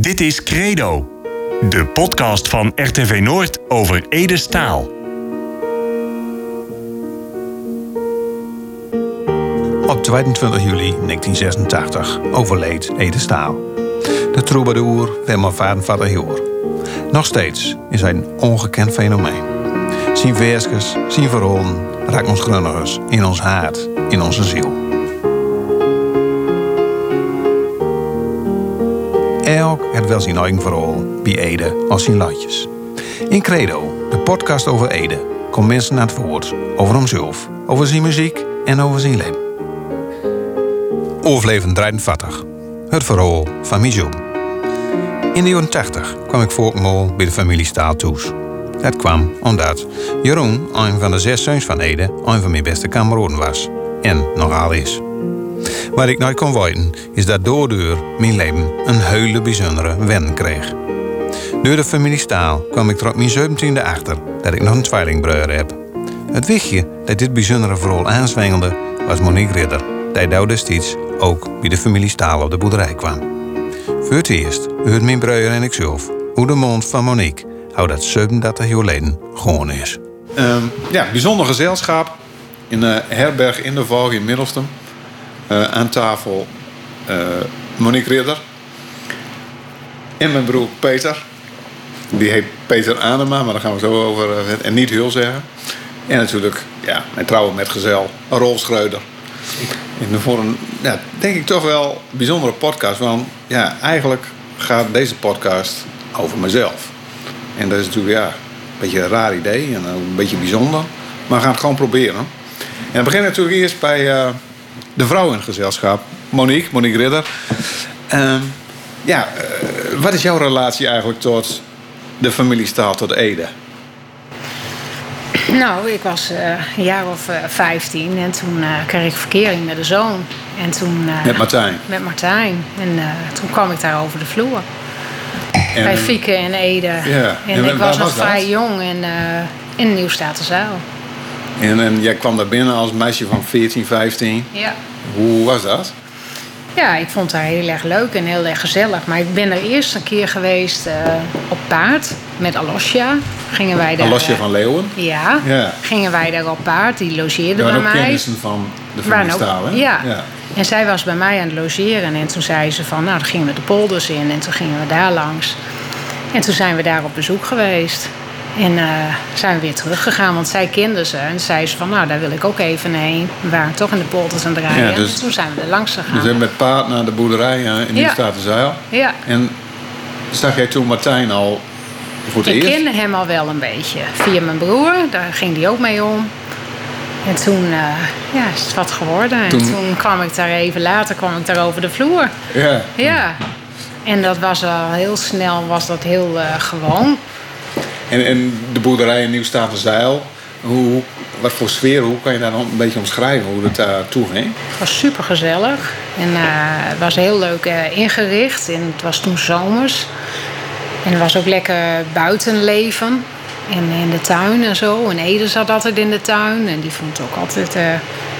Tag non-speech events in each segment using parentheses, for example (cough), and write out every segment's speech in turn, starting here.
Dit is Credo, de podcast van RTV Noord over Ede Staal. Op 22 juli 1986 overleed Ede Staal. De troubadour Wilma Vadenvader Joor. Nog steeds is hij een ongekend fenomeen. Zijn versjes, zijn verhalen raakt ons grunnigers in ons hart, in onze ziel. Elk het wel zijn eigen verhaal bij Ede als zijn latjes. In Credo, de podcast over Ede, komt mensen naar het woord over hemzelf, over zijn muziek en over zijn leven. Overleven 53. Het verhaal van mijn job. In de jaren 80 kwam ik voortmol bij de familie Staal toes. Dat kwam omdat Jeroen, een van de zes zoons van Ede, een van mijn beste kameraden was. En nog al is. Wat ik nooit kon weten, is dat doorduur mijn leven een hele bijzondere wending kreeg. Door de familie Staal kwam ik op mijn 17e achter dat ik nog een tweelingbroer heb. Het wichtje dat dit bijzondere verhaal aanzwengelde was Monique Ridder, die daar destijds ook bij de familie Staal op de boerderij kwam. Voor het eerst hoort mijn broer en ik zelf hoe de mond van Monique hoe dat 37 jaar geleden gewoon is. Ehm, ja, bijzonder gezelschap in de herberg in de Valk in Middelstum. Eh, aan tafel eh, Monique Ridder. En mijn broer Peter. Die heet Peter Adema, maar daar gaan we zo over. eh, en niet heel zeggen. En natuurlijk, ja, mijn trouwe metgezel Rolf Schreuder. En voor een, ja, denk ik toch wel bijzondere podcast. Want ja, eigenlijk gaat deze podcast over mezelf. En dat is natuurlijk ja, een beetje een raar idee en een beetje bijzonder. Maar we gaan het gewoon proberen. En we beginnen natuurlijk eerst bij de vrouw in het gezelschap. Monique, Monique Ridder. Ehm, ja, eh, wat is jouw relatie eigenlijk tot de familie Staal, tot Ede? Nou, ik was eh, een jaar of eh, 15 en toen kreeg ik verkering met een zoon. En toen, Met Martijn. Met Martijn. En toen kwam ik daar over de vloer. En, Bij Fieke en Ede. Ja. En, En ik was nog vrij jong en, in Nieuw-Statenzuil. En, en jij kwam daar binnen als meisje van 14, 15. Ja. Hoe was dat? Ja, ik vond het daar heel erg leuk en heel erg gezellig. Maar ik ben er eerst een keer geweest eh, op paard met Alosja. Gingen wij daar... Eh, van Leeuwen. Ja, Ja. gingen wij daar op paard. Die logeerde Dat bij waren ook mij. kennissen van de ook- hè? Ja. ja. En zij was bij mij aan het logeren. En toen zei ze van, nou, dan gingen we de polders in. En toen gingen we daar langs. En toen zijn we daar op bezoek geweest. En eh, zijn we weer teruggegaan, want zij kende ze. En zei ze van, nou, daar wil ik ook even heen. We waren toch in de polders aan het rijden. Ja, dus- en toen zijn we er langs gegaan. Dus we zijn met paard naar de boerderij eh, in Ja. Nieuw-Statenzuil. Ja, En zag jij toen Martijn al voor het ik eerst? kende hem al wel een beetje. Via mijn broer, daar ging die ook mee om. En toen eh, ja, is het wat geworden. En Toen- toen kwam ik daar even later kwam ik daar over de vloer. Ja. Ja, en dat was al heel snel, was dat heel eh, gewoon. En, en de boerderij in Nieuw-Statenzuil, hoe, wat voor sfeer, hoe kan je daar dan een beetje omschrijven hoe het daar toe ging? Het was super gezellig en eh, het was heel leuk eh, ingericht. En het was toen zomers. En er was ook lekker buitenleven. En in de tuin en zo. En Ede zat altijd in de tuin. En die vond het ook altijd, eh,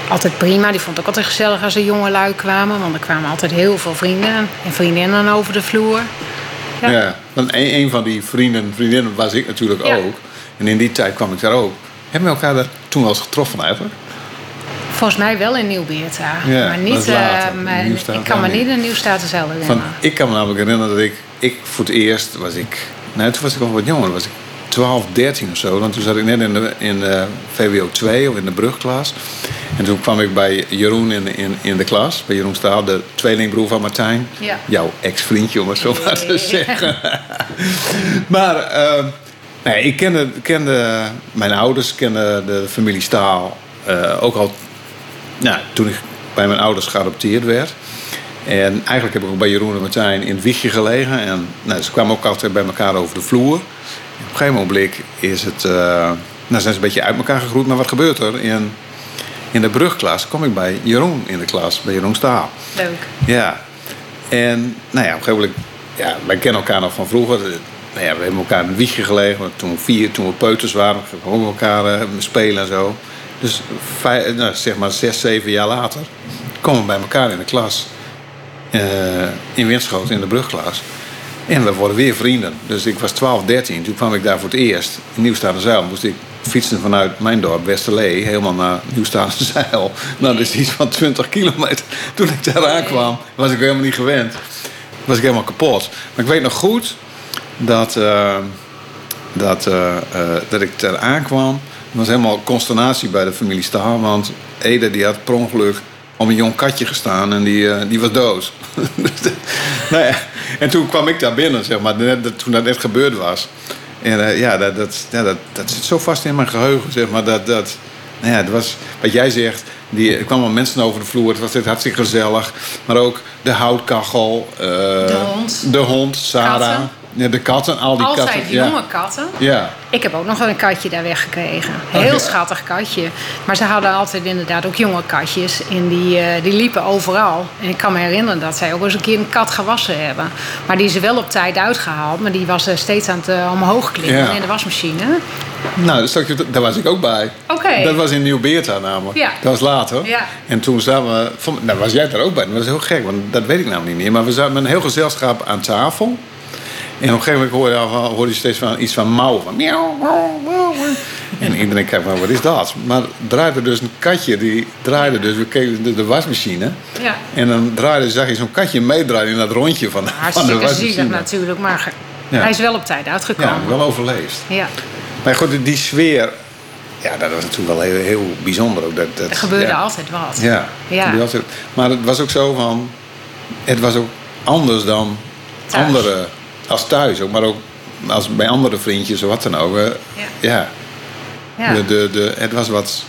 altijd prima. Die vond het ook altijd gezellig als er jonge lui kwamen. Want er kwamen altijd heel veel vrienden en vriendinnen over de vloer. Ja. Ja. Want een, een van die vrienden vriendinnen was ik natuurlijk Ja. ook. En in die tijd kwam ik daar ook. Hebben we elkaar daar toen wel eens getroffen eigenlijk? Volgens mij wel in Nieuw-Beerta. Ja, maar niet, later. eh, maar ik kan me niet. in Nieuw-Statenzuil Van, herinneren. ik kan me namelijk herinneren dat ik, ik voor het eerst was ik, nou toen was ik al wat jonger, was ik 12, 13 of zo. Want toen zat ik net in de, in de VWO 2 of in de brugklas. En toen kwam ik bij Jeroen in, in, in de klas, bij Jeroen Staal, de tweelingbroer van Martijn. Ja. Jouw ex-vriendje, om het zo maar te zeggen. (laughs) maar ehm, nee, ik kende, kende mijn ouders, kende de familie Staal eh, ook al nou, toen ik bij mijn ouders geadopteerd werd. En eigenlijk heb ik ook bij Jeroen en Martijn in het wiegje gelegen. En nou, ze kwamen ook altijd bij elkaar over de vloer. Op een gegeven moment is het, eh, nou, zijn ze een beetje uit elkaar gegroeid. Maar wat gebeurt er? In, in de brugklas kom ik bij Jeroen in de klas, bij Jeroen Staal. Leuk. Ja. En nou ja, op een gegeven moment, ja, wij kennen elkaar nog van vroeger. Nou ja, we hebben elkaar in een wiegje gelegen. Toen we, vier, toen we peuters waren, we ook met elkaar eh, spelen en zo. Dus vijf, nou, zeg maar zes, zeven jaar later komen we bij elkaar in de klas. Eh, in Winschoten, in de brugklas. En we worden weer vrienden. Dus ik was 12, 13. Toen kwam ik daar voor het eerst. In Nieuwstadenzeil moest ik fietsen vanuit mijn dorp, Westerlee, helemaal naar Nieuwstadenzeil. Nou, dat is iets van 20 kilometer. Toen ik daar aankwam, was ik helemaal niet gewend. Was ik helemaal kapot. Maar ik weet nog goed dat, uh, dat, uh, uh, dat ik daar aankwam. Er was helemaal consternatie bij de familie Staal. Want Ede die had per ongeluk om een jong katje gestaan en die, die was dood. (laughs) nou ja, en toen kwam ik daar binnen, zeg maar, net, toen dat net gebeurd was. En uh, ja, dat, dat, ja dat, dat zit zo vast in mijn geheugen, zeg maar. Dat, dat, nou ja, dat was wat jij zegt. Die, er kwamen mensen over de vloer. Het was hartstikke gezellig. Maar ook de houtkachel. Uh, de hond. De hond, Sarah. Katten. Ja, de katten, al die Altijd katten. jonge ja. katten. Ja. Ik heb ook nog wel een katje daar weggekregen. Heel Oh, ja. schattig katje. Maar ze hadden altijd inderdaad ook jonge katjes. En die, eh, die liepen overal. En ik kan me herinneren dat zij ook eens een keer een kat gewassen hebben. Maar die is er wel op tijd uitgehaald. Maar die was eh, steeds aan het eh, omhoog klimmen Ja. in de wasmachine. Nou, daar was ik ook bij. Oké. Dat was in Nieuw-Beerta namelijk. Ja. Dat was later. Ja. En toen zaten we... van- Nou, was jij daar ook bij? Dat was heel gek, want dat weet ik namelijk niet meer. Maar we zaten met een heel gezelschap aan tafel. En op een gegeven moment hoorde je, steeds van iets van mouw. Van miauw, miauw, miauw. En iedereen kijkt van, wat is dat? Maar draaide dus een katje, die draaide dus... We keken de, de wasmachine. Ja. En dan draaide, zag je zo'n katje meedraaien in dat rondje van, van de wasmachine. zielig natuurlijk. Maar Ja. hij is wel op tijd Ja, uitgekomen. wel overleefd. Ja. Maar goed, die sfeer, ja, dat was natuurlijk wel heel, heel bijzonder. Ook. Dat, dat, Er gebeurde ja. altijd wat. Ja. Ja. altijd. Maar het was ook zo van, het was ook anders dan Thuis. andere, als thuis ook, maar ook als bij andere vriendjes of wat dan ook. Ja. ja. De, de, de, het was wat,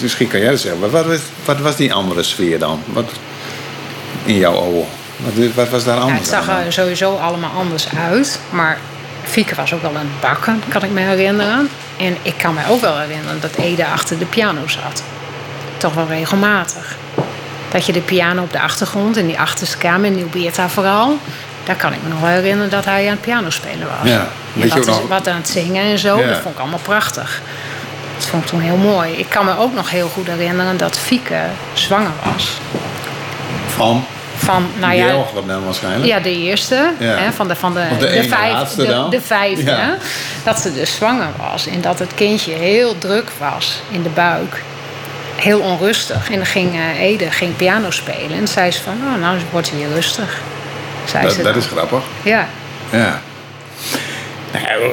misschien kan jij dat zeggen, maar wat, was- wat was die andere sfeer dan? Wat, in jouw ogen? Wat, wat was daar Ja, anders het zag aan? er sowieso allemaal anders uit. Maar Fieke was ook wel aan het bakken, kan ik me herinneren. En ik kan me ook wel herinneren dat Ede achter de piano zat. Toch wel regelmatig. Dat je de piano op de achtergrond in die achterste kamer, in Nieuw-Beerta vooral... daar kan ik me nog wel herinneren dat hij aan het piano spelen was. Ja, en wat, ook nog- wat aan het zingen en zo, Ja. dat vond ik allemaal prachtig. Dat vond ik toen heel mooi. Ik kan me ook nog heel goed herinneren dat Fieke zwanger was. Van? Van, nou ja, dan waarschijnlijk. ja, de eerste. Ja. Hè, van de, van de, Of de vijf- de, vijfde. Ja. Dat ze dus zwanger was. En dat het kindje heel druk was in de buik. Heel onrustig. En dan ging eh, Ede ging piano spelen. En zei ze van, oh, nou wordt hij weer rustig. Zei Dat, ze dat is grappig. Ja. Ja. Nou,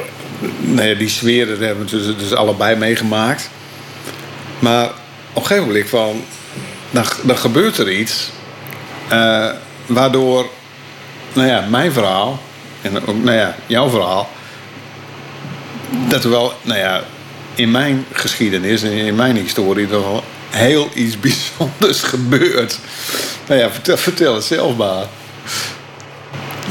nee, die sfeer dat hebben we dus, dus allebei meegemaakt. Maar op een gegeven moment van, dan, dan gebeurt er iets. eh, waardoor, nou ja, mijn verhaal en ook, nou ja, jouw verhaal. Dat er wel, nou ja, in mijn geschiedenis en in mijn historie toch wel heel iets (laughs) bijzonders gebeurt. Nou ja, vertel, vertel het zelf maar.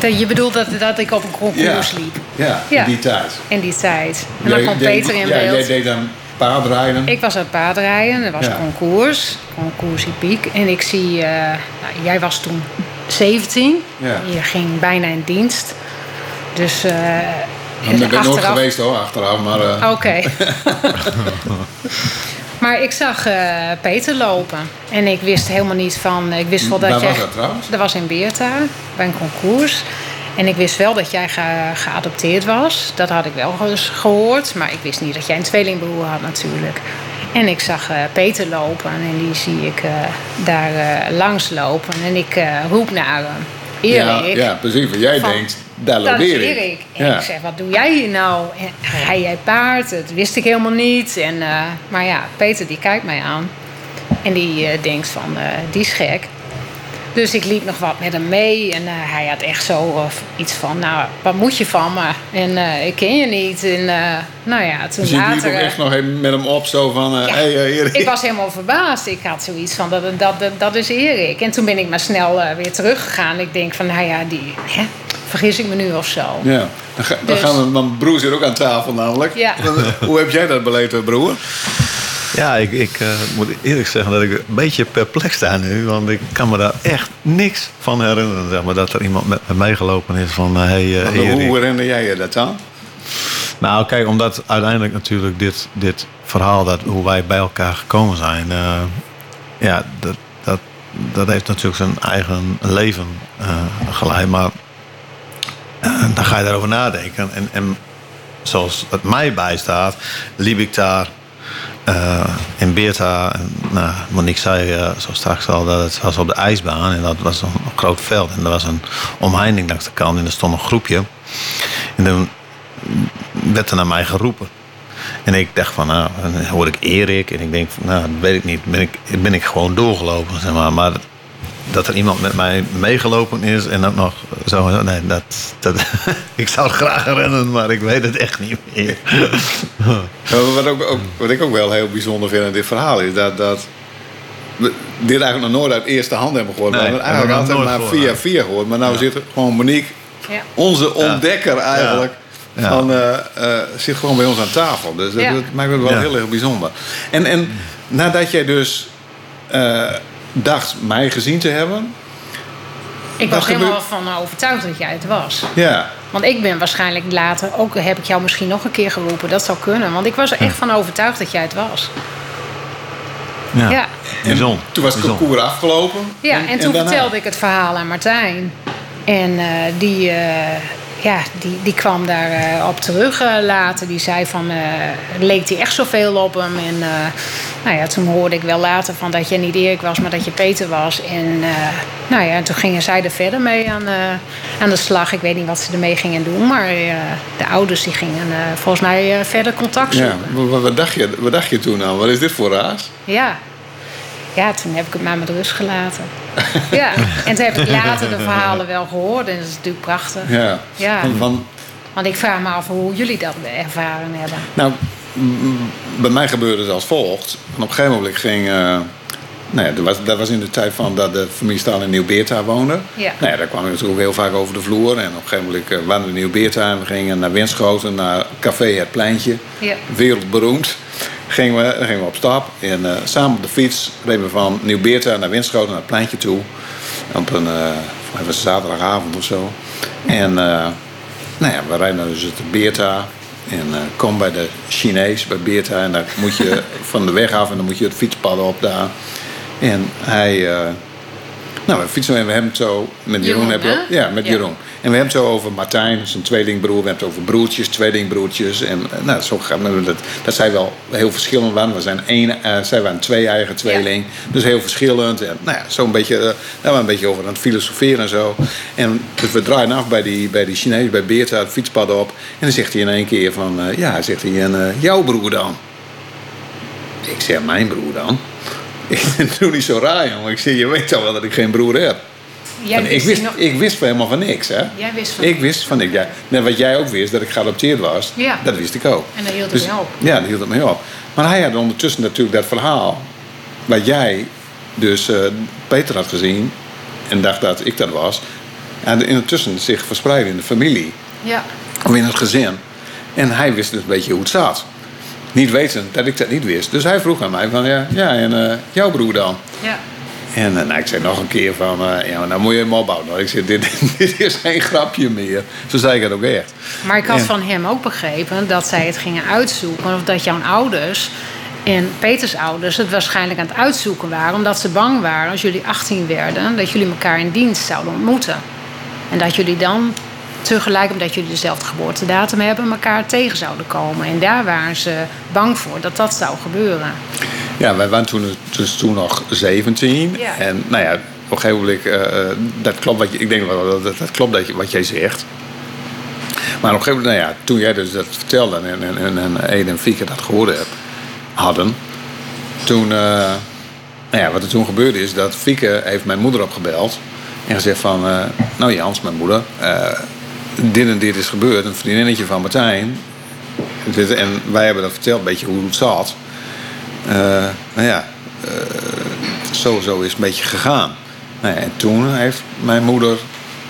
Je bedoelt dat, dat ik op een concours liep. Ja, Ja. in die tijd. In die tijd. En dan Jij kwam deed- Peter in ja, beeld. Jij deed dan paardrijden. Ik was aan het paardrijden, er was Ja. concours, concours Piek. En ik zie, eh, nou, jij was toen 17, Ja. je ging bijna in dienst. Dus eh ik ben nooit geweest hoor, achteraf. Maar eh, Oké. (laughs) (laughs) maar ik zag eh, Peter lopen. En ik wist helemaal niet van... Ik wist wel dat Waar jij, was dat trouwens? Dat was in Beerta, bij een concours. En ik wist wel dat jij ge- geadopteerd was. Dat had ik wel eens gehoord. Maar ik wist niet dat jij een tweelingbroer had natuurlijk. En ik zag eh, Peter lopen. En die zie ik eh, daar langs lopen. En ik roep naar hem. ja, Erik. ja, precies. Want jij Van- denkt, daar Dat Erik. Erik. En Ja. ik zeg, wat doe jij hier nou? En, rij jij paard? Dat wist ik helemaal niet. En, eh, maar ja, Peter die kijkt mij aan. En die eh, denkt van, eh, die is gek. Dus ik liep nog wat met hem mee. En hij had echt zo iets van, nou, wat moet je van me? En ik ken je niet. En nou ja, toen Dus je liep later... ook echt nog even met hem op, zo van... ja, hey, Erik. ik was helemaal verbaasd. Ik had zoiets van, dat, dat, dat, dat is Erik. En toen ben ik maar snel weer teruggegaan. Ik denk van, nou ja, die, hè, vergis ik me nu of zo. Ja, dan, ga- dan Dus- gaan we... Mijn broer zit ook aan tafel namelijk. Ja. Hoe heb jij dat beleefd, eh, broer? Ja, ik, ik eh, moet eerlijk zeggen dat ik een beetje perplex sta nu. Want ik kan me daar echt niks van herinneren. Zeg maar, dat er iemand met me meegelopen is van... eh, hey, eh, Erik. Hoe herinner jij je dat dan? Nou, kijk, omdat uiteindelijk natuurlijk dit, dit verhaal... Dat, hoe wij bij elkaar gekomen zijn... eh, ja, dat, dat, dat heeft natuurlijk zijn eigen leven eh, geleid. Maar eh, (clears throat) dan ga je daarover nadenken. En, en zoals het mij bijstaat, liep ik daar eh, in Beerta. En, nou, Monique zei uh, zo straks al dat het was op de ijsbaan. En dat was een groot veld. En er was een omheining langs de kant. En er stond een groepje. En toen werd er naar mij geroepen. En ik dacht van, nou, dan hoor ik Erik. En ik denk, nou, dat weet ik niet. Ben ik, ben ik gewoon doorgelopen, zeg maar. Maar dat er iemand met mij meegelopen is en ook nog zo. Nee, dat, dat, (laughs) ik zou het graag rennen, maar ik weet het echt niet meer. wat, ook, ook, wat ik ook wel heel bijzonder vind in dit verhaal is dat. dat we dit eigenlijk nog nooit uit eerste hand hebben gehoord. Nee, we hebben eigenlijk altijd maar via via gehoord. Maar nou ja. zit gewoon Monique, ja. onze ontdekker eigenlijk. Ja. Van, uh, uh, zit gewoon bij ons aan tafel. Dus dat, dat maakt het wel heel erg bijzonder. En, en nadat jij dus uh, dacht mij gezien te hebben. Ik was helemaal van overtuigd dat jij het was. Ja. Want ik ben waarschijnlijk later, ook heb ik jou misschien nog een keer geroepen. Dat zou kunnen. Want ik was er echt van overtuigd dat jij het was. Ja. ja. En zon. Toen was het concours afgelopen. Ja, en, en toen vertelde ik het verhaal aan Martijn. En uh, die, uh, ja, die, die kwam daar uh, op terug later. Die zei van, leek hij echt zoveel op hem. En nou ja, toen hoorde ik wel later van dat je niet Erik was, maar dat je Peter was. En nou ja, en toen gingen zij er verder mee aan, aan de slag. Ik weet niet wat ze ermee gingen doen, maar de ouders die gingen volgens mij verder contact zoeken. Ja, wat, wat, dacht je, wat dacht je toen nou? Wat is dit voor raas? Ja. Ja, toen heb ik het maar met rust gelaten. (laughs) ja, en toen heb ik later de verhalen wel gehoord en dat is natuurlijk prachtig. Ja, Want ik vraag me af hoe jullie dat ervaren hebben. Nou, bij mij gebeurde het als volgt. En op een gegeven moment ging. Uh, nou ja, dat, was, dat was in de tijd van dat de familie Staal in Nieuw-Beerta woonde. Ja. Nou ja, daar kwam ik natuurlijk heel vaak over de vloer. En op een gegeven moment uh, waren we in Nieuw-Beerta en we gingen naar Winschoten, naar Café Het Pleintje. Ja. Wereldberoemd. Gingen we, dan gingen we op stap. En uh, samen op de fiets reden we van Nieuw-Beerta naar Winschoten, naar het pleintje toe. Op een, uh, was zaterdagavond of zo. En nou ja, we rijden dus het Beerta. En kom bij de Chinees, bij Beerta. En daar moet je (laughs) van de weg af en dan moet je het fietspad op daar. En hij... Nou, we fietsen en we hebben het zo... Met Jeroen, Jeroen heb je, Ja, met ja. Jeroen. En we hebben het zo over Martijn, zijn tweelingbroer. We hebben het over broertjes, tweelingbroertjes. En uh, nou, zo gaat dat, dat zijn wel heel verschillend waren. We zijn één, uh, zij waren twee eigen tweeling. Ja. Dus heel verschillend. En nou ja, zo een beetje, uh, daar een beetje over aan het filosoferen en zo. En dus we draaien af bij die, bij die Chinees, bij Beerta, het fietspad op. En dan zegt hij in één keer van... ja, zegt hij, en jouw broer dan? Ik zeg, mijn broer dan? Ik doe niet zo raar, jongen. Ik zeg, je weet al wel dat ik geen broer heb. Jij ik, wist, nog... ik wist helemaal van niks, hè? Jij wist van Ik wist van niks. Ja. Net wat jij ook wist, dat ik geadopteerd was, ja. dat wist ik ook. En dat hield dus, het mee op. Ja, dat hield het mee op. Maar hij had ondertussen natuurlijk dat verhaal... wat jij dus uh, Peter had gezien... en dacht dat ik dat was... en intussen zich verspreidde in de familie. Ja. Of in het gezin. En hij wist dus een beetje hoe het zat. Niet wetend dat ik dat niet wist. Dus hij vroeg aan mij van, ja, ja en uh, jouw broer dan? Ja. En uh, nou, ik zei nog een keer van, uh, ja, maar nou moet je hem opbouwen. Ik zei, dit, (laughs) dit is geen grapje meer. Zo zei ik het ook echt. Maar ik had en... van hem ook begrepen dat zij het gingen uitzoeken. Of dat jouw ouders en Peters ouders het waarschijnlijk aan het uitzoeken waren. Omdat ze bang waren als jullie 18 werden, dat jullie elkaar in dienst zouden ontmoeten. En dat jullie dan tegelijk, omdat jullie dezelfde geboortedatum hebben, elkaar tegen zouden komen. En daar waren ze bang voor dat dat zou gebeuren. Ja, wij waren toen, dus toen nog 17. Ja. En nou ja, op een gegeven moment, uh, dat klopt wat je, ik denk wel dat dat klopt dat je, wat jij zegt. Maar op een gegeven moment, nou ja, toen jij dus dat vertelde en, en, en, en Ede en Fieke dat gehoord heb, hadden, toen, uh, nou ja, wat er toen gebeurde is dat Fieke heeft mijn moeder opgebeld en gezegd van, uh, nou Jans, mijn moeder, dit en dit is gebeurd, een vriendinnetje van Martijn. En wij hebben dat verteld, een beetje hoe het zat. Uh, nou ja, zo, zo is het een beetje gegaan. Nou en toen heeft mijn moeder,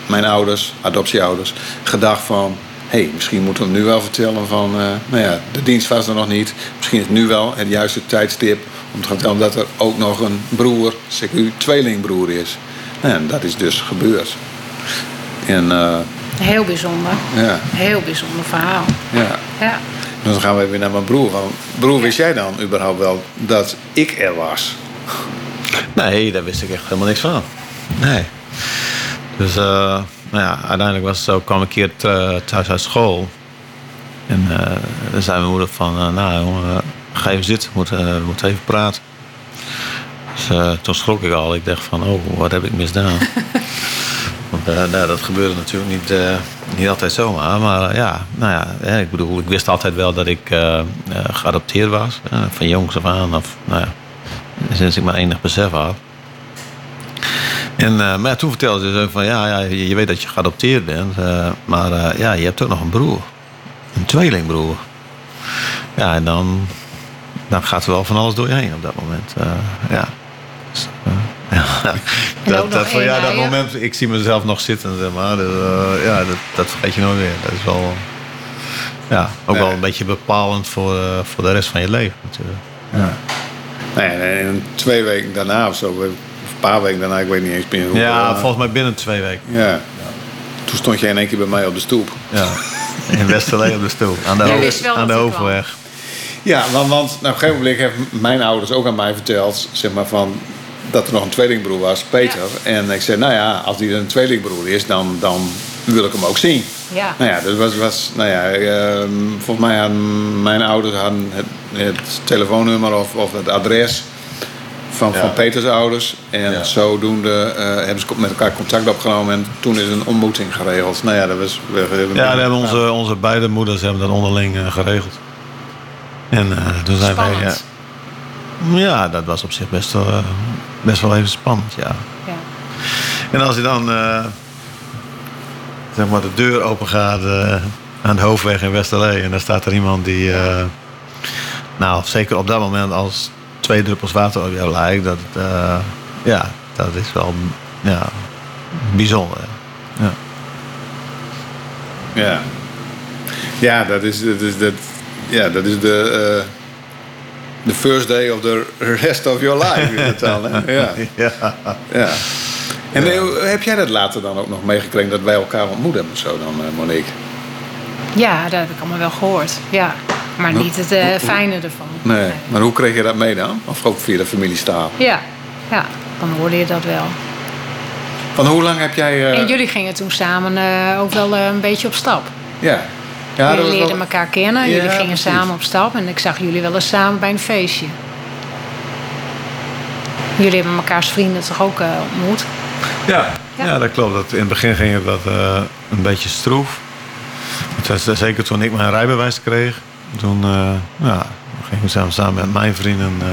mijn ouders, adoptieouders, gedacht van... hé, hey, misschien moeten we nu wel vertellen van... Uh, nou ja, de dienst was er nog niet. Misschien is het nu wel het juiste tijdstip om te gaan vertellen... dat er ook nog een broer, CQ, tweelingbroer is. Nou, en dat is dus gebeurd. En... Heel bijzonder. Ja. Heel bijzonder verhaal. Ja. ja. Dan gaan we weer naar mijn broer. Van, broer, ja. wist jij dan überhaupt wel dat ik er was? Nee, daar wist ik echt helemaal niks van. Nee. Dus uh, nou ja, uiteindelijk was het zo, kwam ik een keer th- thuis uit school. En eh, dan zei mijn moeder van, eh, nou jongen, ga even zitten, we moeten, we moeten even praten. Dus eh, toen schrok ik al. Ik dacht van, oh, wat heb ik misdaan? (laughs) Want eh, nou, dat gebeurde natuurlijk niet, eh, niet altijd zomaar. Maar eh, ja, nou ja, ik bedoel, ik wist altijd wel dat ik geadopteerd was. van jongs af aan, of nou sinds ik maar enig besef had. En, maar toen vertelde ze van, ja, ja je, weet dat je geadopteerd bent. maar ja, je hebt ook nog een broer. Een tweelingbroer. Ja, en dan, dan gaat er wel van alles door je heen op dat moment. ja. Dus, eh, ja. En ook Dat, dat, van, ja, dat moment, ik zie mezelf nog zitten, zeg maar. Dus, eh, ja, dat, dat vergeet je nooit weer. Dat is wel, ja, ook wel een beetje bepalend voor, eh, voor de rest van je leven natuurlijk. Nee, en twee weken daarna of zo, of een paar weken daarna, ik weet niet eens meer hoe. Ja, eh, volgens mij binnen twee weken. ja. Toen stond jij in één keer bij mij op de stoep. Ja. In Westerlee op de stoel. Aan de, aan de hoofdweg. Ja, want, want nou, op een gegeven moment hebben mijn ouders ook aan mij verteld, zeg maar van dat er nog een tweelingbroer was, Peter. En ik zei, nou ja, als die een tweelingbroer is, dan, dan wil ik hem ook zien. Ja. Nou ja, dat was, was nou ja, ehm, volgens mij hadden mijn ouders hadden het, het telefoonnummer of, of het adres van, Ja. van Peters ouders. En Ja. zodoende eh, hebben ze met elkaar contact opgenomen en toen is een ontmoeting geregeld. Nou ja, dat was... We, we- Ja, dat hebben onze, onze beide moeders hebben dat onderling eh, geregeld. En eh, toen zijn wij... Ja, dat was op zich best wel, eh, best wel even spannend, ja. Ja. En als je dan eh, zeg maar de deur open gaat eh, aan de hoofdweg in Westerlee en dan staat er iemand die, eh, nou zeker op dat moment als twee druppels water op jou lijkt, dat, eh, ja, dat is wel ja, bijzonder. Ja. Ja. Ja, dat is, dat is, dat, ja, dat is de, eh, the first day of the rest of your life. het dan, hè? (laughs) Ja. Ja. ja. En heb jij dat later dan ook nog meegekregen dat wij elkaar ontmoet hebben, zo dan, eh, Monique? ja, dat heb ik allemaal wel gehoord. Ja. Maar niet het eh, fijne ervan. Nee. Maar hoe kreeg je dat mee dan? Of ook via de familiestaal? Ja. ja, dan hoorde je dat wel. Van hoe lang heb jij... eh, En jullie gingen toen samen eh, ook wel een beetje op stap. Ja. Ja jullie dat wel- elkaar kennen. Ja, jullie gingen precies. samen op stap. En ik zag jullie wel eens samen bij een feestje. Jullie hebben mekaars vrienden toch ook eh, ontmoet? Ja. Ja. Ja. dat klopt. Dat, in het begin ging het wat eh, een beetje stroef. Het was, eh, zeker toen ik mijn rijbewijs kreeg. Toen eh, ja, gingen we samen, samen met mijn vrienden eh,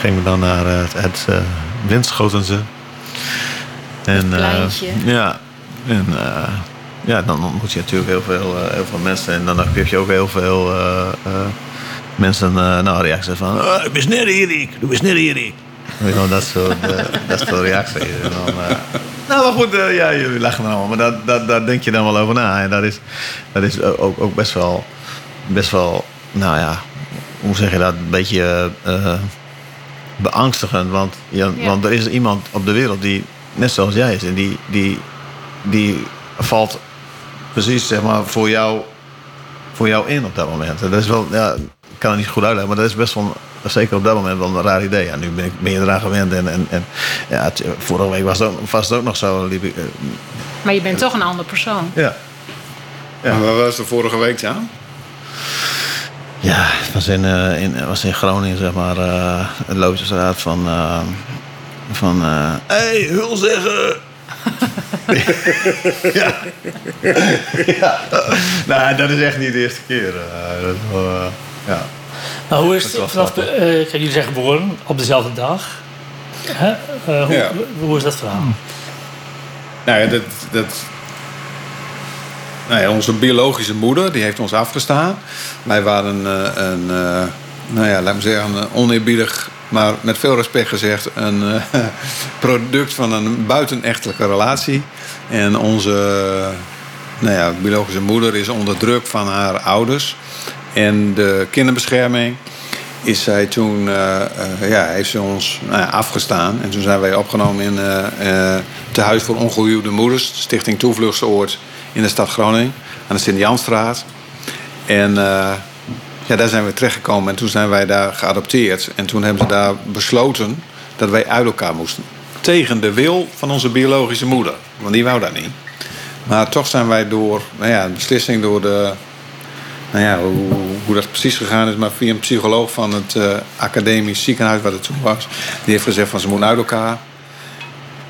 gingen we dan naar het, het eh, Winschotense. En, eh, pleintje. ja, en eh, ja, dan ontmoet je natuurlijk heel veel, eh, heel veel mensen. En dan heb je ook heel veel eh, eh, mensen nou, reacties van... Oh, ik ben net Erik, du bent net Erik. Dat soort, dat soort reacties. En dan, nou, maar goed, ja, jullie lachen er allemaal. Maar dat, dat, daar denk je dan wel over na. En dat is, dat is ook, ook best wel, best wel, nou ja, hoe zeg je dat? Een beetje beangstigend. Want, ja, Ja. want er is iemand op de wereld die net zoals jij is. En die, die, die valt precies zeg maar, voor, jou, voor jou in op dat moment. En dat is wel, ja, ik kan het niet goed uitleggen, maar dat is best wel, zeker op dat moment, wel een raar idee. Ja, nu ben, ik, ben je eraan gewend. En, en, en ja, het- vorige week was het ook, was het ook nog zo. Liep ik, eh, Maar je bent toch een andere persoon. ja. Ja. En waar was de vorige week dan? Ja, het was in, eh, in, was in Groningen, zeg maar, eh het Lotusstraat van... eh van, eh hey, hul zeggen! Ja. ja. Nou, dat is echt niet de eerste keer. eh, dat eh, ja. Maar hoe is het vanaf... eh kijk, jullie zijn geboren op dezelfde dag. Hè? Eh, hoe, Ja. hoe is dat verhaal? Nou ja, dat, dat, nou ja, onze biologische moeder die heeft ons afgestaan. Wij waren eh, een, eh, nou ja, laat me zeggen, een oneerbiedig, maar met veel respect gezegd, een eh, (laughs) product van een buitenechtelijke relatie. En onze nou ja, biologische moeder is onder druk van haar ouders en de kinderbescherming. Is zij toen, eh, eh, ja, heeft ze ons nou afgestaan. En toen zijn wij opgenomen in eh Tehuis voor Ongehuwde Moeders, Stichting Toevluchtsoord in de stad Groningen, aan de Sint-Janstraat. En ja, daar zijn we terechtgekomen en toen zijn wij daar geadopteerd. En toen hebben ze daar besloten dat wij uit elkaar moesten. Tegen de wil van onze biologische moeder, want die wou dat niet. Maar toch zijn wij door, nou ja, een beslissing door de, nou ja, hoe, hoe dat precies gegaan is, maar via een psycholoog van het eh, academisch ziekenhuis waar het toen was, die heeft gezegd van ze moeten uit elkaar.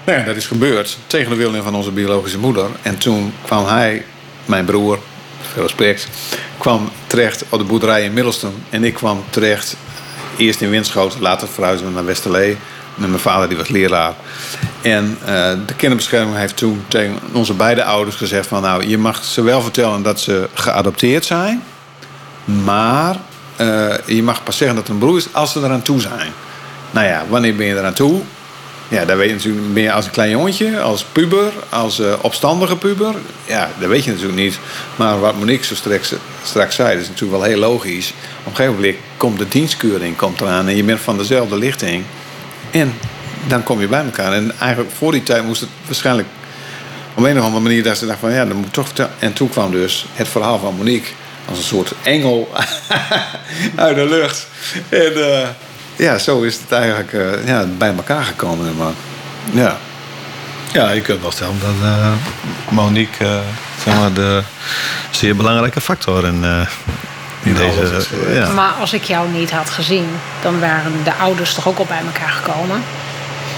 Nou ja, dat is gebeurd tegen de wil van onze biologische moeder. En toen kwam hij, mijn broer, veel respect, kwam terecht op de boerderij in Middelstum. En ik kwam terecht eerst in Winschoten, later verhuisden we naar Westerlee. Met mijn vader, die was leraar. En eh, de kinderbescherming heeft toen tegen onze beide ouders gezegd van... nou, je mag ze wel vertellen dat ze geadopteerd zijn... maar eh, je mag pas zeggen dat het een broer is als ze eraan toe zijn. Nou ja, wanneer ben je eraan toe? Ja, dat weet je natuurlijk. Je als een klein jongetje, als puber, als eh, opstandige puber? Ja, dat weet je natuurlijk niet. Maar wat Monique zo straks, straks zei, dat is natuurlijk wel heel logisch. Op een gegeven moment komt de dienstkeuring komt eraan en je bent van dezelfde lichting. En dan kom je bij elkaar. En eigenlijk voor die tijd moest het waarschijnlijk op een of andere manier dat ze dacht van ja, dan moet toch. En toen kwam dus het verhaal van Monique als een soort engel (laughs) uit de lucht. En eh, ja, zo is het eigenlijk eh, ja, bij elkaar gekomen. Maar, ja. Ja, je kunt wel stellen dat eh, Monique eh, zeg maar, de zeer belangrijke factor in, eh, in deze. is ja. Maar als ik jou niet had gezien, dan waren de ouders toch ook al bij elkaar gekomen.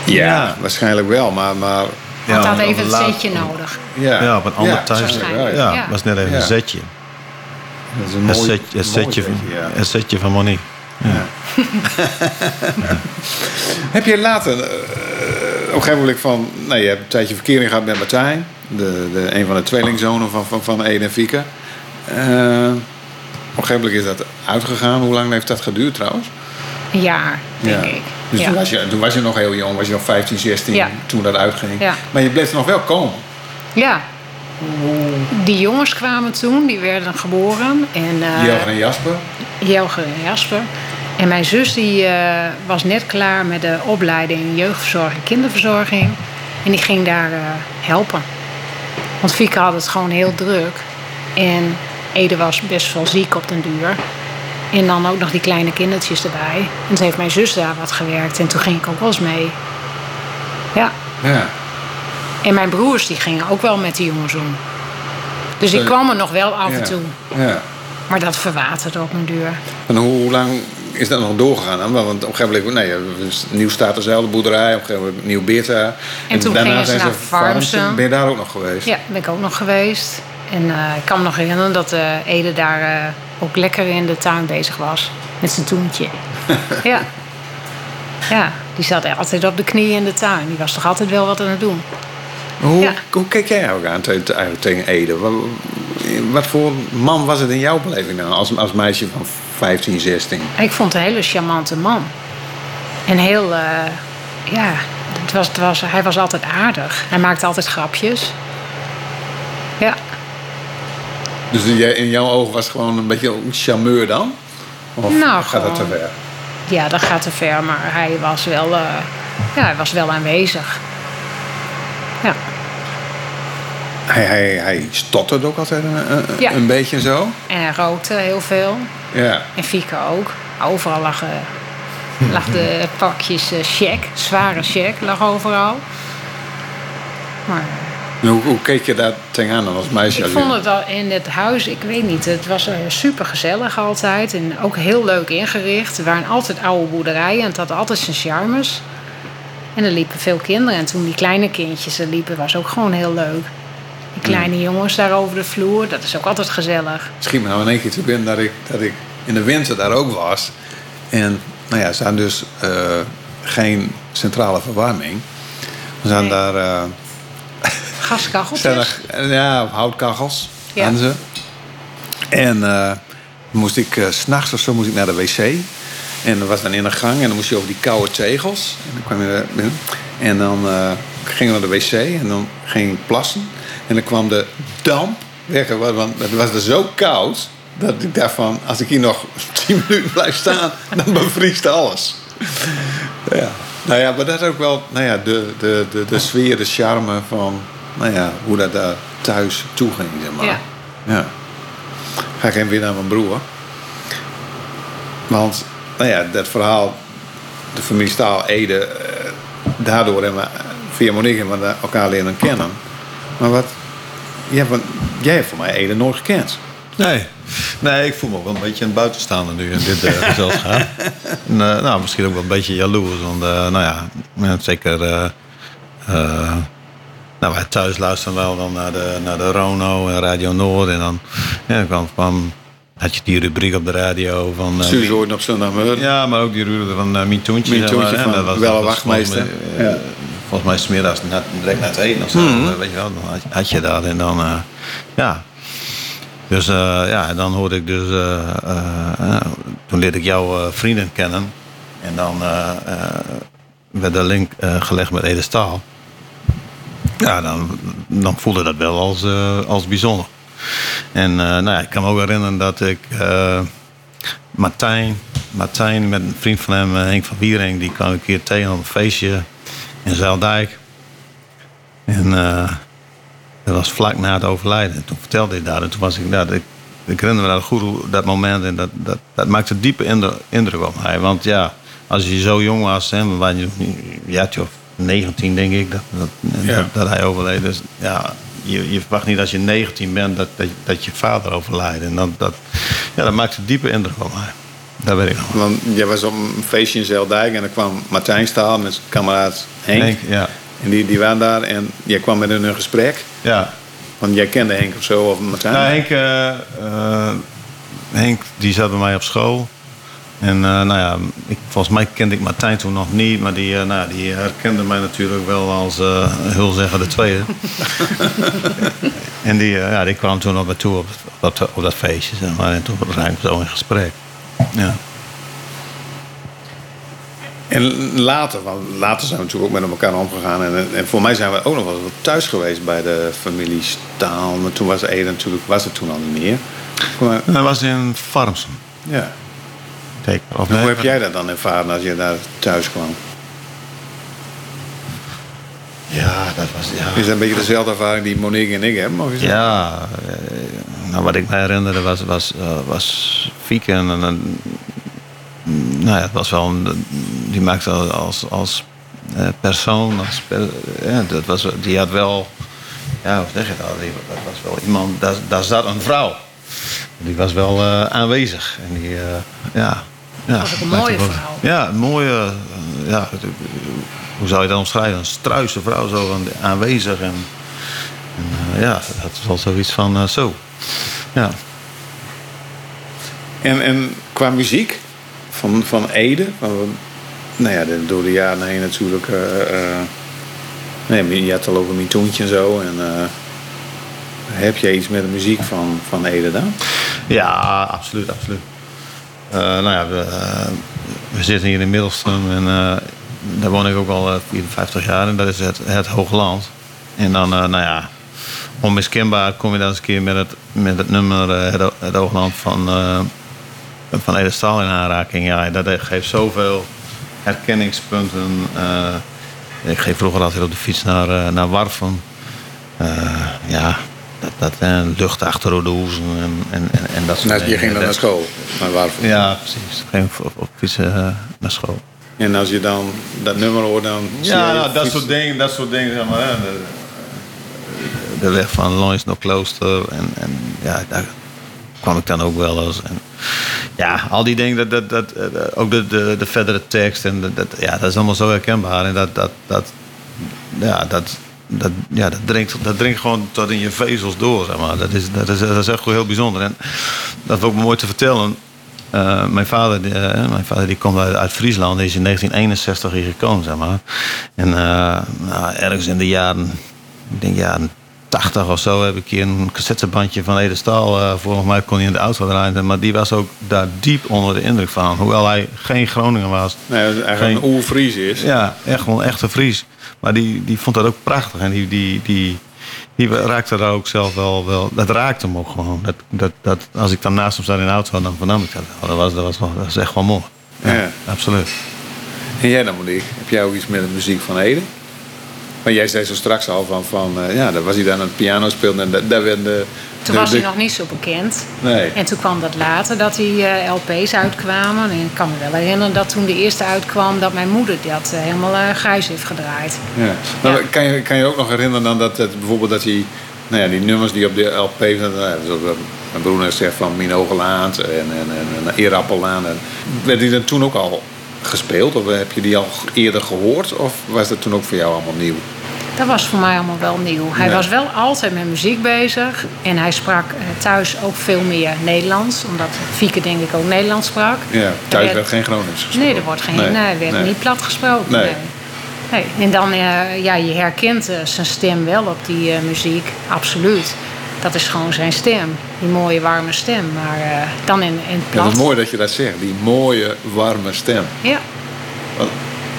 Ja, waarschijnlijk wel. Maar, maar Want Ja, had even het laat- zetje nodig. ja. Ja, op een ander Ja, thuis. Ja, was net even Ja. een zetje. Dat is een Het mooi, zetje, het mooi zetje, van, zetje, ja. het zetje van Monique. (laughs) Heb je later, eh, op een gegeven moment van, nou, je hebt een tijdje verkering gehad met Martijn, de, de, een van de tweelingzonen van, van, van Ede en Fieke. Eh, op een gegeven moment is dat uitgegaan. Hoe lang heeft dat geduurd trouwens? Een jaar, denk ik. Dus ja. toen, was je, toen was je nog heel jong, was je nog 15, 16 Ja. toen dat uitging. Ja. Maar je bleef er nog wel komen. ja. Die jongens kwamen toen, die werden geboren. En, eh, Jelger en Jasper. Jelger en Jasper. En mijn zus die, eh, was net klaar met de opleiding jeugdverzorging, kinderverzorging. En die ging daar eh, helpen. Want Fieke had het gewoon heel druk. En Ede was best wel ziek op den duur. En dan ook nog die kleine kindertjes erbij. En toen heeft mijn zus daar wat gewerkt. En toen ging ik ook wel eens mee. Ja. Ja. En mijn broers die gingen ook wel met die jongens om. Dus ik kwam er nog wel af en toe. Ja. Maar dat verwaterde op mijn duur. En hoe lang is dat nog doorgegaan? Want op een gegeven moment, nee, nieuw staat dezelfde boerderij, op een gegeven moment nieuw Beerta. En toen gingen ze zijn naar Farmsen. Ben je daar ook nog geweest? Ja, ben ik ook nog geweest. En eh, ik kan me nog herinneren dat eh, Ede daar eh, ook lekker in de tuin bezig was. Met zijn toentje. (laughs) ja. Ja, die zat altijd op de knieën in de tuin. Die was toch altijd wel wat aan het doen. Hoe, Ja. hoe keek jij ook aan tegen Ede? Wat, wat voor man was het in jouw beleving dan? Als, als meisje van 15, 16? En ik vond het een hele charmante man. En heel, eh, ja, het was, het was, hij was altijd aardig. Hij maakte altijd grapjes. Ja, Dus in jouw ogen was het gewoon een beetje een charmeur dan? Of Nou, gaat dat te ver? ja, dat gaat te ver, maar hij was wel, eh, ja, hij was wel aanwezig. Ja. Hij, hij, hij ook altijd een, een, Ja. een beetje zo. En hij rookte heel veel. Ja. En Fieke ook. Overal lag, eh, lag de (laughs) pakjes eh check, zware check, lag overal. Maar En Hoe, hoe keek je daar tegenaan dan als meisje? ik vond het al in het huis, ik weet niet, het was super gezellig altijd. En ook heel leuk ingericht. Er waren altijd oude boerderijen en het had altijd zijn charmes. En er liepen veel kinderen. En toen die kleine kindjes er liepen, was ook gewoon heel leuk. Die kleine jongens daar over de vloer, dat is ook altijd gezellig. Me nou in één keer te binnen dat ik, dat ik in de winter daar ook was. En nou ja, er staan dus eh, geen centrale verwarming. Er staan Nee. daar eh, Gaskacheltjes. (laughs) staan er, ja, houtkachels Ja. aan ze. En eh, moest ik s s'nachts of zo moest ik naar de wc. En dat was dan in de gang en dan moest je over die koude tegels. En dan kwam je binnen. En dan eh, ging ik naar de wc en dan ging ik plassen. En dan kwam de damp weg. Want het was er zo koud dat ik dacht van... als ik hier nog (laughs) 10 minuten blijf staan, dan bevriest alles. Ja. Nou ja, maar dat is ook wel nou ja, de, de, de, de sfeer, de charme van nou ja, hoe dat daar thuis toe ging. Zeg maar. Ja. ja. Ga ik even weer naar mijn broer. Want nou ja, dat verhaal, de familie Staal, Ede, eh, daardoor hebben we via Monique hebben we elkaar leren kennen. Maar wat, ja, want jij hebt voor mij Ede nooit gekend. Nee. nee, ik voel me ook wel een beetje een buitenstaander nu in dit uh, (laughs) gezelschap. en, uh, nou, misschien ook wel een beetje jaloers. Want uh, nou ja, zeker... nou, wij thuis luisteren wel dan naar de, naar de Rono en Radio Noord. En dan ja, kwam, kwam, had je die rubriek op de radio van... Uh, op zondagmorgen. Ja, maar ook die rubriek van uh, van dat was, wel een wachtmeester. Ja. Volgens mij smiddags net, direct na het eten of zo. Mm. Weet je wel, dan had, had je dat. En dan, ja... Dus uh, ja, dan hoorde ik dus. Toen leerde ik jouw vrienden kennen. En dan werd de link gelegd met Ede Staal. Ja, dan, dan voelde dat wel als, als bijzonder. En nou ja, ik kan me ook herinneren dat ik. Martijn, Martijn met een vriend van hem, Henk van Wiering, die kwam een keer tegen op een feestje in Zeildijk. En dat was vlak na het overlijden. Toen vertelde hij daar. En toen was ik daar. Ik, ik herinner me dat goed dat moment. En dat, dat, dat maakte diepe indruk op mij. Want ja, als je zo jong was, hè, waren je, of 19 denk ik, dat, dat, ja. dat, dat, hij overleed. Dus ja, je, je verwacht niet als je 19 bent dat, dat, dat je vader overlijdt. En dat, dat, ja, dat maakte diepe indruk op mij. Dat weet ik nog. Want jij was op een feestje in Zeeldijk en dan kwam Martijn Staal met zijn kameraad Henk. Henk ja. En die, die waren daar en jij kwam met hun in gesprek. Ja. Want jij kende Henk of zo, of Martijn? Nou, Henk, uh, uh, Henk die zat bij mij op school. En uh, nou ja, ik, volgens mij kende ik Martijn toen nog niet. Maar die, nou, die herkende mij natuurlijk wel als Hulzegger de Tweede. (laughs) en die, ja, die kwam toen op me toe op, op, dat, op dat feestje. Zeg maar. En toen raakten we zo in gesprek. Ja. En later, want later zijn we natuurlijk ook met elkaar omgegaan. En, en voor mij zijn we ook nog wel thuis geweest bij de familie Staal. Maar toen was Ede natuurlijk, was het toen al niet meer. Maar, dat was in Farmsen. Ja. Zeker. Of hoe heb jij dat dan ervaren als je daar thuis kwam? Ja, dat was... Ja. Is dat een beetje dezelfde ervaring die Monique en ik hebben? Of is ja, nou, wat ik me herinnerde was, was, uh, was Fieke en, en nou ja, het was wel een, die maakte als, als uh, persoon, als per, ja, dat was, die had wel, ja, hoe zeg je dat? Die, dat was wel iemand, daar, daar zat een vrouw. Die was wel uh, aanwezig. En die, uh, ja. ja dat was ook een mooie vrouw. Ja, een mooie, ja, hoe zou je dat omschrijven? Een struise vrouw, zo aanwezig. En, en ja, dat is wel zoiets van zo. Ja. En, en qua muziek? van, van Ede. Nou ja, door de jaren heen natuurlijk. Uh, uh, nee, je had al over Mientoontje en zo. En, uh, heb je iets met de muziek van, van Ede dan? Ja, absoluut, absoluut. nou ja, we, we, zitten hier in Middelstum en daar woon ik ook al 54 jaar. En dat is het, het Hoogland. En dan, nou ja, onmiskenbaar kom je dan eens een keer met het, met het nummer het, het Hoogland van van Ede Staal in aanraking. Ja, dat geeft zoveel herkenningspunten. Ik ging vroeger altijd op de fiets naar, naar Warfen. Uh, ja, dat, dat en lucht achter de hoezen en, en, en, dat soort nou, Je ging dan naar school, naar Warfen? Ja, precies. Ik ging op, op fietsen naar school. En als je dan dat nummer hoort, dan. Ja, nou, dat, soort dingen, dat soort dingen, zeg maar. De, de weg van Loins naar Klooster. En, en ja, daar kwam ik dan ook wel eens. En, ja, al die dingen, dat, dat, dat, ook de, de, de verdere tekst, en dat, ja, dat is allemaal zo herkenbaar. En dat, dat, dat, ja, dat, dat, ja, dat, dringt, dat dringt gewoon tot in je vezels door. Zeg maar. dat, is, dat, is, dat is echt heel bijzonder. En dat is ook mooi te vertellen. Uh, mijn, vader, uh, mijn vader die komt uit, uit Friesland, die is in 1961 hier gekomen. Zeg maar. En uh, nou, ergens in de jaren, ik denk jaren 80 of zo heb ik hier een cassettebandje van Ede Staal. Uh, volgens mij kon hij in de auto draaien. Maar die was ook daar diep onder de indruk van. Hoewel hij geen Groninger was. Nee, eigenlijk geen, een oer-Fries is. Ja, echt wel een echte Fries. Maar die, die vond dat ook prachtig. En die, die, die, die raakte daar ook zelf wel... wel dat raakte hem ook gewoon. Dat, dat, dat, als ik dan naast hem zat in de auto, dan vernam ik dat wel. Dat was, dat was, dat was echt wel mooi. Ja, ja. absoluut. En jij dan, Monique? Heb jij ook iets met de muziek van Ede? Maar jij zei zo straks al van, van uh, ja, daar was hij dan aan het piano speelde en daar werden de, Toen was hij nog niet zo bekend. Nee. En toen kwam dat later, dat die uh, LP's uitkwamen. En ik kan me wel herinneren dat toen de eerste uitkwam, dat mijn moeder dat uh, helemaal grijs heeft gedraaid. Ja. Nou, ja. Kan, je, kan je ook nog herinneren dan dat, dat bijvoorbeeld dat hij nou ja, die nummers die op de LP nou, mijn broer zegt van Minogelaan en, en, en, en Eerappelaan. Werd die dan toen ook al gespeeld? Of heb je die al eerder gehoord? Of was dat toen ook voor jou allemaal nieuw? Dat was voor mij allemaal wel nieuw. Hij Ja. was wel altijd met muziek bezig. En hij sprak eh, thuis ook veel meer Nederlands. Omdat Fieke denk ik ook Nederlands sprak. Ja, thuis werd- werd geen Gronings gesproken. Nee, er wordt geen, Nee, nee, er werd nee. niet plat gesproken. Nee. Nee. En dan, eh, ja, je herkent eh, zijn stem wel op die muziek. Absoluut. Dat is gewoon zijn stem. Die mooie, warme stem. Maar dan in, in het Ja, plat. dat is mooi dat je dat zegt. Die mooie, warme stem. Ja. Wat-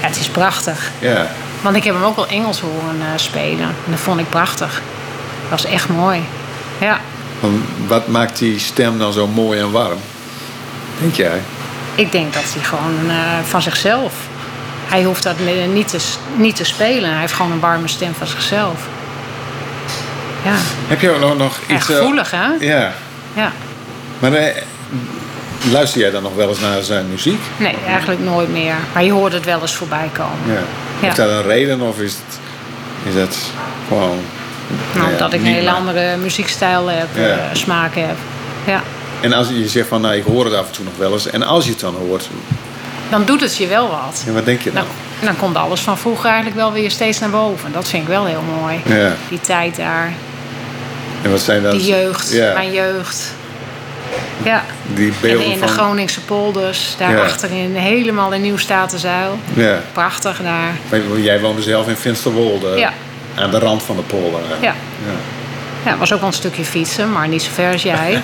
Ja, Het is prachtig. Ja. Want ik heb hem ook al Engels horen eh, spelen. En dat vond ik prachtig. Dat was echt mooi. Ja. Wat maakt die stem dan zo mooi en warm? Denk jij? Ik denk dat hij gewoon eh, van zichzelf. Hij hoeft dat niet te, niet te spelen. Hij heeft gewoon een warme stem van zichzelf. Ja, Heb je ook nog, nog iets... eh, gevoelig hè? ja. Ja. Maar luister jij dan nog wel eens naar zijn muziek? Nee, eigenlijk nooit meer. Maar je hoort het wel eens voorbij komen. Ja. Heeft dat een reden of is het, is het gewoon... Nou, ja, omdat ik een hele maar- andere muziekstijl heb, Ja. eh, smaak heb. Ja. En als je zegt van, nou, ik hoor het af en toe nog wel eens. En als je het dan hoort, Dan doet het je wel wat. ja, wat denk je dan? Dan, dan komt alles van vroeger eigenlijk wel weer steeds naar boven. Dat vind ik wel heel mooi. Ja. Die tijd daar, En wat zijn dan... die jeugd, mijn jeugd. Ja, die in, in de van... Groningse polders, daar Ja. achterin, helemaal in Nieuw-Statenzuil. Ja. Prachtig daar. Jij woonde zelf in Finsterwolde. Ja. Aan de rand van de polder. Ja. ja. Ja, was ook wel een stukje fietsen, maar niet zo ver als jij. (laughs)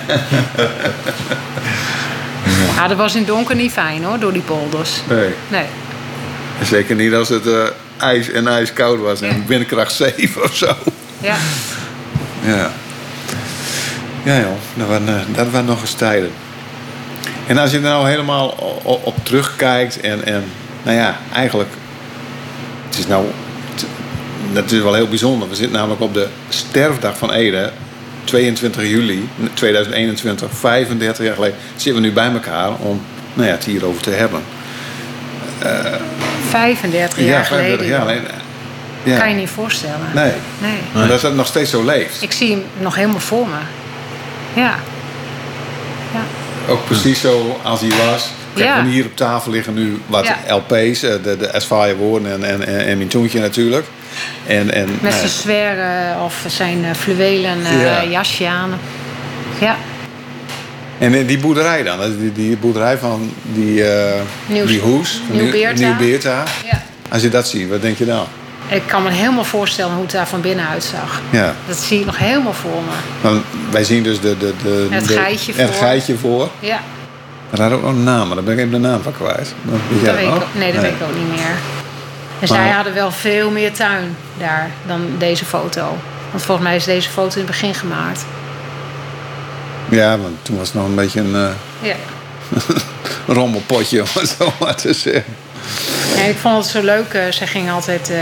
Ja, dat was in het donker niet fijn hoor, door die polders. Nee. Nee. Zeker niet als het eh, ijs en ijskoud was en windkracht 7 of zo. Ja. Ja. Ja joh, dat waren, eh, dat waren nog eens tijden. En als je er nou helemaal op terugkijkt en, en nou ja, eigenlijk... Het is nou... het- Dat is wel heel bijzonder. We zitten namelijk op de sterfdag van Ede. 22 juli 2021, 35 jaar geleden, zitten we nu bij elkaar om nou ja, het hierover te hebben. 35 jaar 35 geleden. jaar geleden. Ja. Kan je niet voorstellen. Nee. Nee. Maar dat het nog steeds zo leeft. Ik zie hem nog helemaal voor me. Ja. Ja. Ook precies zo als hij was. Kijk, Ja. hier op tafel liggen nu wat Ja. LP's, eh, de, de Woorden en, en, en, en mijn Toentje natuurlijk. En, en, Met nou zijn ja, sferen of zijn eh, fluwelen eh, Ja. jasje aan. Ja. en die boerderij dan, die, die boerderij van die, eh die hoes, Nieuw-Beerta. Ja. Als je dat ziet, wat denk je dan? Ik kan me helemaal voorstellen hoe het daar van binnen uitzag. Ja, Dat zie ik nog helemaal voor me. wij zien dus de, de, de, Het de- geitje het voor. geitje voor. Ja, Maar daar had ook nog een naam, maar daar ben ik even de naam van kwijt. Dat jij weet ik, nee, dat weet ik ook niet meer. Dus Maar- zij hadden wel veel meer tuin daar dan deze foto. Want volgens mij is deze foto in het begin gemaakt. Ja, want toen was het nog een beetje een eh, Ja. (laughs) rommelpotje, om het zo maar te zeggen. Ik vond het zo leuk. eh, Ze gingen altijd eh,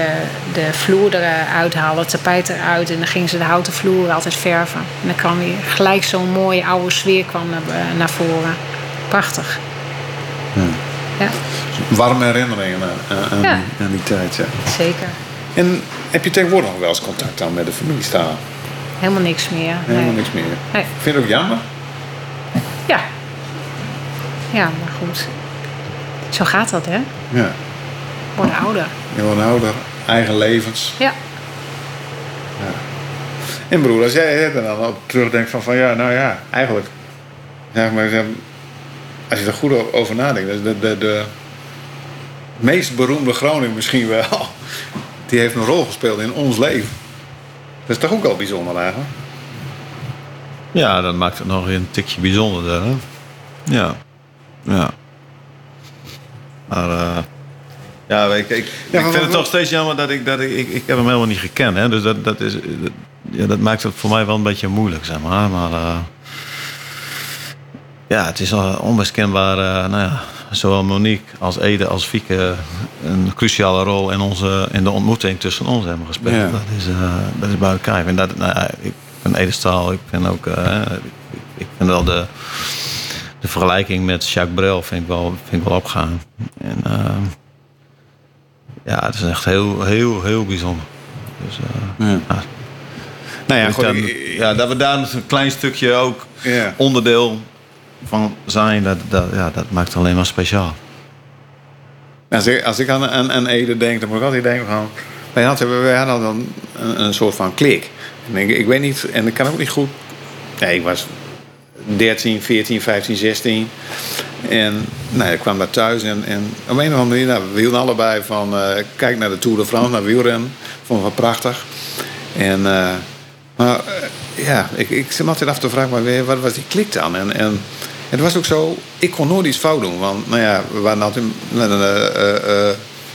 de vloer eruit halen, het tapijt eruit. En dan gingen ze de houten vloer altijd verven. En dan kwam weer gelijk zo'n mooie oude sfeer kwam naar, eh, naar voren. Prachtig. Ja, Warme herinneringen aan, Ja. die, aan die tijd. Ja. zeker. En heb je tegenwoordig nog wel eens contact dan met de familie Staal? Helemaal niks meer. Helemaal nee. niks meer. Nee. Vind je het ook jammer? Ja. Ja, maar goed. Zo gaat dat, hè? Ja. Worden ouder. Je wordt ouder, eigen levens. Ja. En broer, als jij er dan op terugdenkt van, van ja, nou ja, eigenlijk. Zeg maar, zeg, als je er goed over nadenkt, is de, de, de meest beroemde Groningen misschien wel. (laughs) Die heeft een rol gespeeld in ons leven. Dat is toch ook wel bijzonder eigenlijk? Ja, dat maakt het nog een tikje bijzonderder. Hè? Ja. Ja. Maar eh, ja, ik, ik, ik vind het toch steeds jammer dat ik, dat ik, ik, ik heb hem helemaal niet gekend. Hè? Dus dat, dat, is, dat, ja, dat maakt het voor mij wel een beetje moeilijk, zeg maar. Maar eh, ja, het is onmiskenbaar, eh, nou ja, zowel Monique als Ede als Fieke een cruciale rol in, onze, in de ontmoeting tussen ons hebben gespeeld. Ja. Dat, is, dat is buiten kijf. En dat, nou, ik ben Edestaal, ik vind ook, ik, ik vind wel de, de vergelijking met Jacques Brel vind ik wel, vind ik wel opgaan. En eh, ja, het is echt heel, heel, heel bijzonder. Dus, eh, Ja. ja. Nou ja, Ik goed, dan- ik- ja, dat we daar een klein stukje ook Ja. onderdeel van zijn, dat, dat, ja, dat maakt het alleen maar speciaal. Als ik, als ik aan, aan, aan Ede denk, dan moet ik altijd denken van... Wij hadden, wij hadden dan een, een soort van klik. En ik, ik weet niet, en ik kan ook niet goed... Nee, ik was 13, 14, 15, 16. En nou, ik kwam daar thuis en, en op een of andere manier... Nou, we hielden allebei van... eh, kijk naar de Tour de France, naar wielrennen. Vond wel prachtig. En... eh, maar eh, ja, ik, ik zit altijd af te vragen, maar weer, wat was die klik dan? En, en het was ook zo, ik kon nooit iets fout doen. Want nou ja, we waren altijd met een,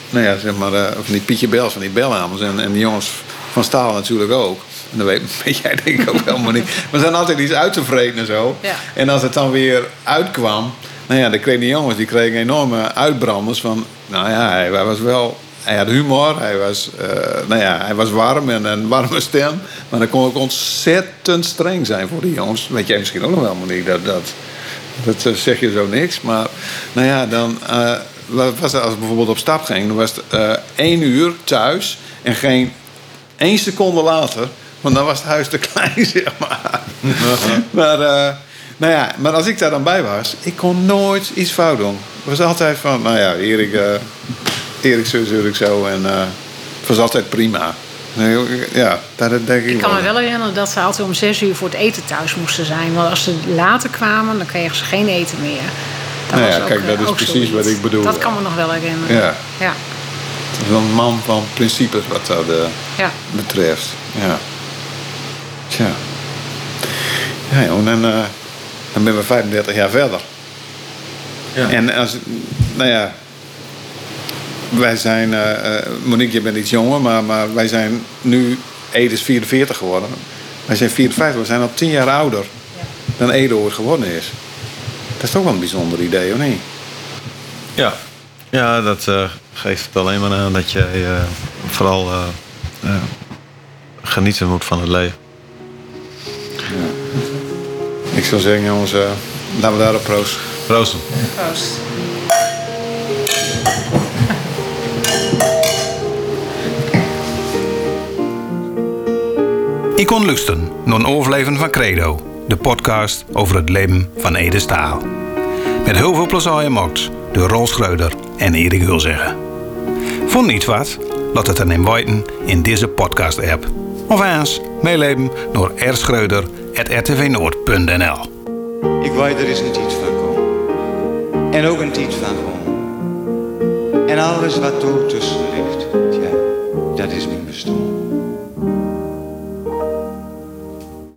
nou ja, zeg maar, van die Pietje Bels, van die belhamers. En, en die jongens van Staal natuurlijk ook. En dat weet, weet jij denk ik ook (laughs) helemaal niet. We zijn altijd iets uit te vreten en zo. Ja. En als het dan weer uitkwam, nou ja, dan kregen die jongens die kregen enorme uitbranders van, nou ja, hij was wel, hij had humor, hij was, eh, nou ja, hij was warm en een warme stem, maar dan kon ook ontzettend streng zijn voor die jongens. Weet jij misschien ook nog wel, Monique, dat, dat, dat eh, zeg je zo niks, maar nou ja, dan eh, was het als ik bijvoorbeeld op stap ging, dan was het één uur thuis en geen één seconde later, want dan was het huis te klein, (laughs) zeg maar. maar, eh, nou ja, maar als ik daar dan bij was, ik kon nooit iets fout doen. Het was altijd van, nou ja, Erik, eh Erik zo, Erik zo. En eh, het was altijd prima. Ja, dat denk ik Ik kan me wel herinneren dat ze altijd om zes uur voor het eten thuis moesten zijn. Want als ze later kwamen, dan kregen ze geen eten meer. Dat Nou ja, ook, kijk, dat is precies zoiets. wat ik bedoel. Dat kan me nog wel herinneren. Ja. Ja. Het is een man van principes wat dat ja. betreft. Ja. Tja. Ja, joh, en eh, dan ben we 35 jaar verder. Ja. En als, nou ja, wij zijn, eh, eh, Monique, je bent iets jonger, maar, maar wij zijn nu, Ede is 44 geworden. Wij zijn 54, we zijn al 10 jaar ouder dan Ede ooit geworden is. Dat is toch wel een bijzonder idee, of niet? Ja, ja dat geeft het alleen maar aan dat eh, vooral genieten moet van het leven. Zou zeggen, jongens, eh, laten we daarop proosten. Proosten. Proost. Ik kon luisteren naar een overleven van Credo, de podcast over het leven van Ede Staal. Met heel veel plezier gemaakt door Rolf Schreuder en Erik Hulzeggen. Vond niet wat? Laat het dan in weten in deze podcast-app. Of eens meeleven door rschreuder.rtvnoord.nl Ik weet er is een tijd van komen. En ook een tijd van gewoon. En alles wat er tussen ligt, ja, dat is bestaan.